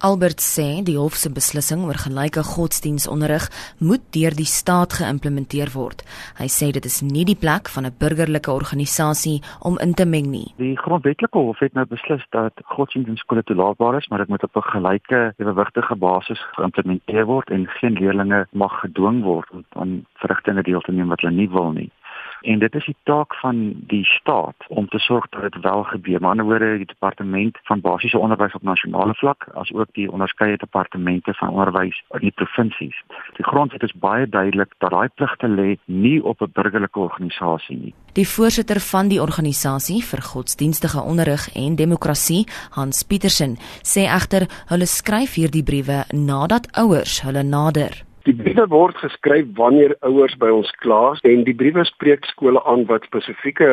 Albert sê die hof se beslissing oor gelyke godsdienstonderrig moet deur die staat geïmplementeer word. Hy sê dit is nie die plek van 'n burgerlike organisasie om in te meng nie. Die grondwetlike hof het nou beslis dat godsdienst in skole toelaatbaar is, maar dit moet op 'n gelyke ewewigtige basis geïmplementeer word en geen leerders mag gedwing word om aan verrigtinge deel te neem wat hulle nie wil nie en dit is die taak van die staat om te sorg dat dit wel gebeur. Maar anderswoorde die departement van basiese onderwys op nasionale vlak as ook die onderskeie departemente van onderwys in die provinsies. Die grondwet is baie duidelik dat daai pligte lê nie op 'n burgerlike organisasie nie. Die voorsitter van die organisasie vir godsdienstige onderrig en demokrasie, Hans Petersen, sê egter hulle skryf hierdie briewe nadat ouers hulle nader. Die briewe word geskryf wanneer ouers by ons kla en die briewe spreek skole aan wat spesifieke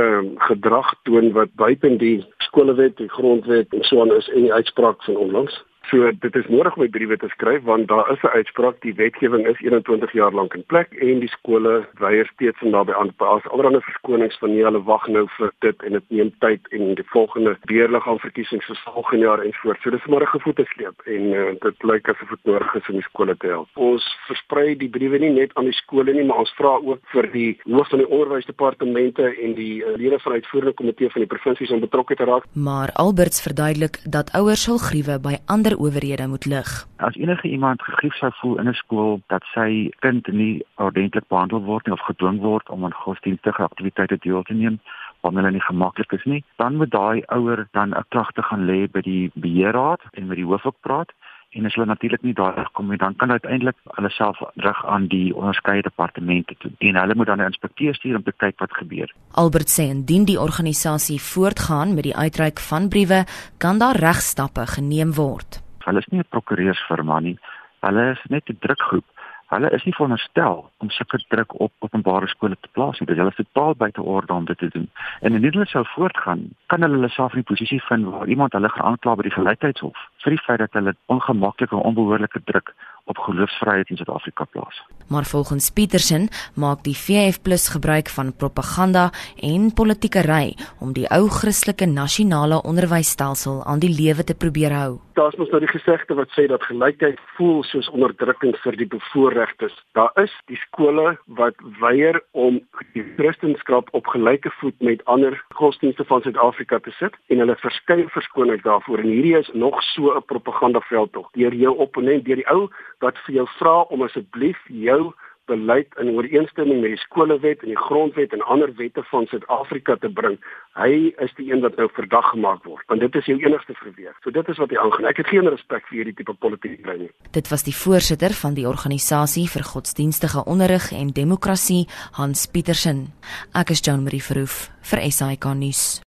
gedrag toon wat buite die skolewet, die grondwet en so aan is en die uitspraak van onlangs. So dit is nodig om my briewe te skryf want daar is 'n uitspraak die wetgewing is 21 jaar lank in plek en die skole weier steeds om daarbey aan te pas. Allerhande verskonings van nie hulle wag nou vir dit en dit neem tyd en die volgende weerliggaam verkiesings vir volgende jaar en voort. So dis maar 'n gevoete sleep en uh, dit lyk asof dit nodig is om die skole te help. Ons versprei die briewe nie net aan die skole nie, maar ons vra ook vir die hoof van die onderwysdepartemente en die uh, lede van die uitvoerende komitee van die provinsies om betrokke te raak. Maar Alberts verduidelik dat ouers sal griewe by ander owerhede moet lig. As enige iemand gegrief sou voel in 'n skool dat sy kind nie ordentlik behandel word nie of gedwing word om aan godsdienstige aktiwiteite deel te neem, wanneer hulle nie gemaklik is nie, dan moet daai ouer dan 'n klagte gaan lê by die beheerraad en met die hoof ook praat en as hulle natuurlik nie daar kom nie, dan kan uiteindelik hulle self rig aan die onderskeie departemente toe. En hulle moet dan 'n inspekteur stuur om te kyk wat gebeur. Albert sê indien die organisasie voortgaan met die uitreik van briewe, kan daar regstappe geneem word. Hulle is nie 'n prokureursfirma nie. Hulle is net 'n drukgroep. Hulle is nie veronderstel om sulke druk op openbare skole te plaas nie. Dit is totaal buite orde om dit te doen. En indien hulle sou voortgaan, kan hulle hulle self in 'n posisie vind waar iemand hulle gaan aankla by die gelykheidshof vir die feit dat hulle ongemaklike en onbehoorlike druk op geloofsvryheid in Suid-Afrika plaas. Maar volgens Petersen maak die VF+ gebruik van propaganda en politiekery om die ou Christelike nasionale onderwysstelsel aan die lewe te probeer hou. Daar's mos nou die gesegde wat sê dat gelykheid voel soos onderdrukking vir die bevoorregtes. Daar is die skole wat weier om die Christendom op gelyke voet met ander godsdienste van Suid-Afrika te sit en hulle verskeie verskonings daarvoor en hierdie is nog so 'n propagandaveld tog deur jou opponent deur die ou wat vir jou vra om asseblief jou beleid in ooreenstemming met die skolewet en die grondwet en ander wette van Suid-Afrika te bring. Hy is die een wat nou verdag gemaak word, want dit is jou enigste verweer. So dit is wat hy aangaan. Ek het geen respek vir hierdie tipe politiek bly nie. Dit was die voorsitter van die organisasie vir godsdienstige onderrig en demokrasie, Hans Petersen. Ek is Jean Marie Verhoef vir SAK nuus.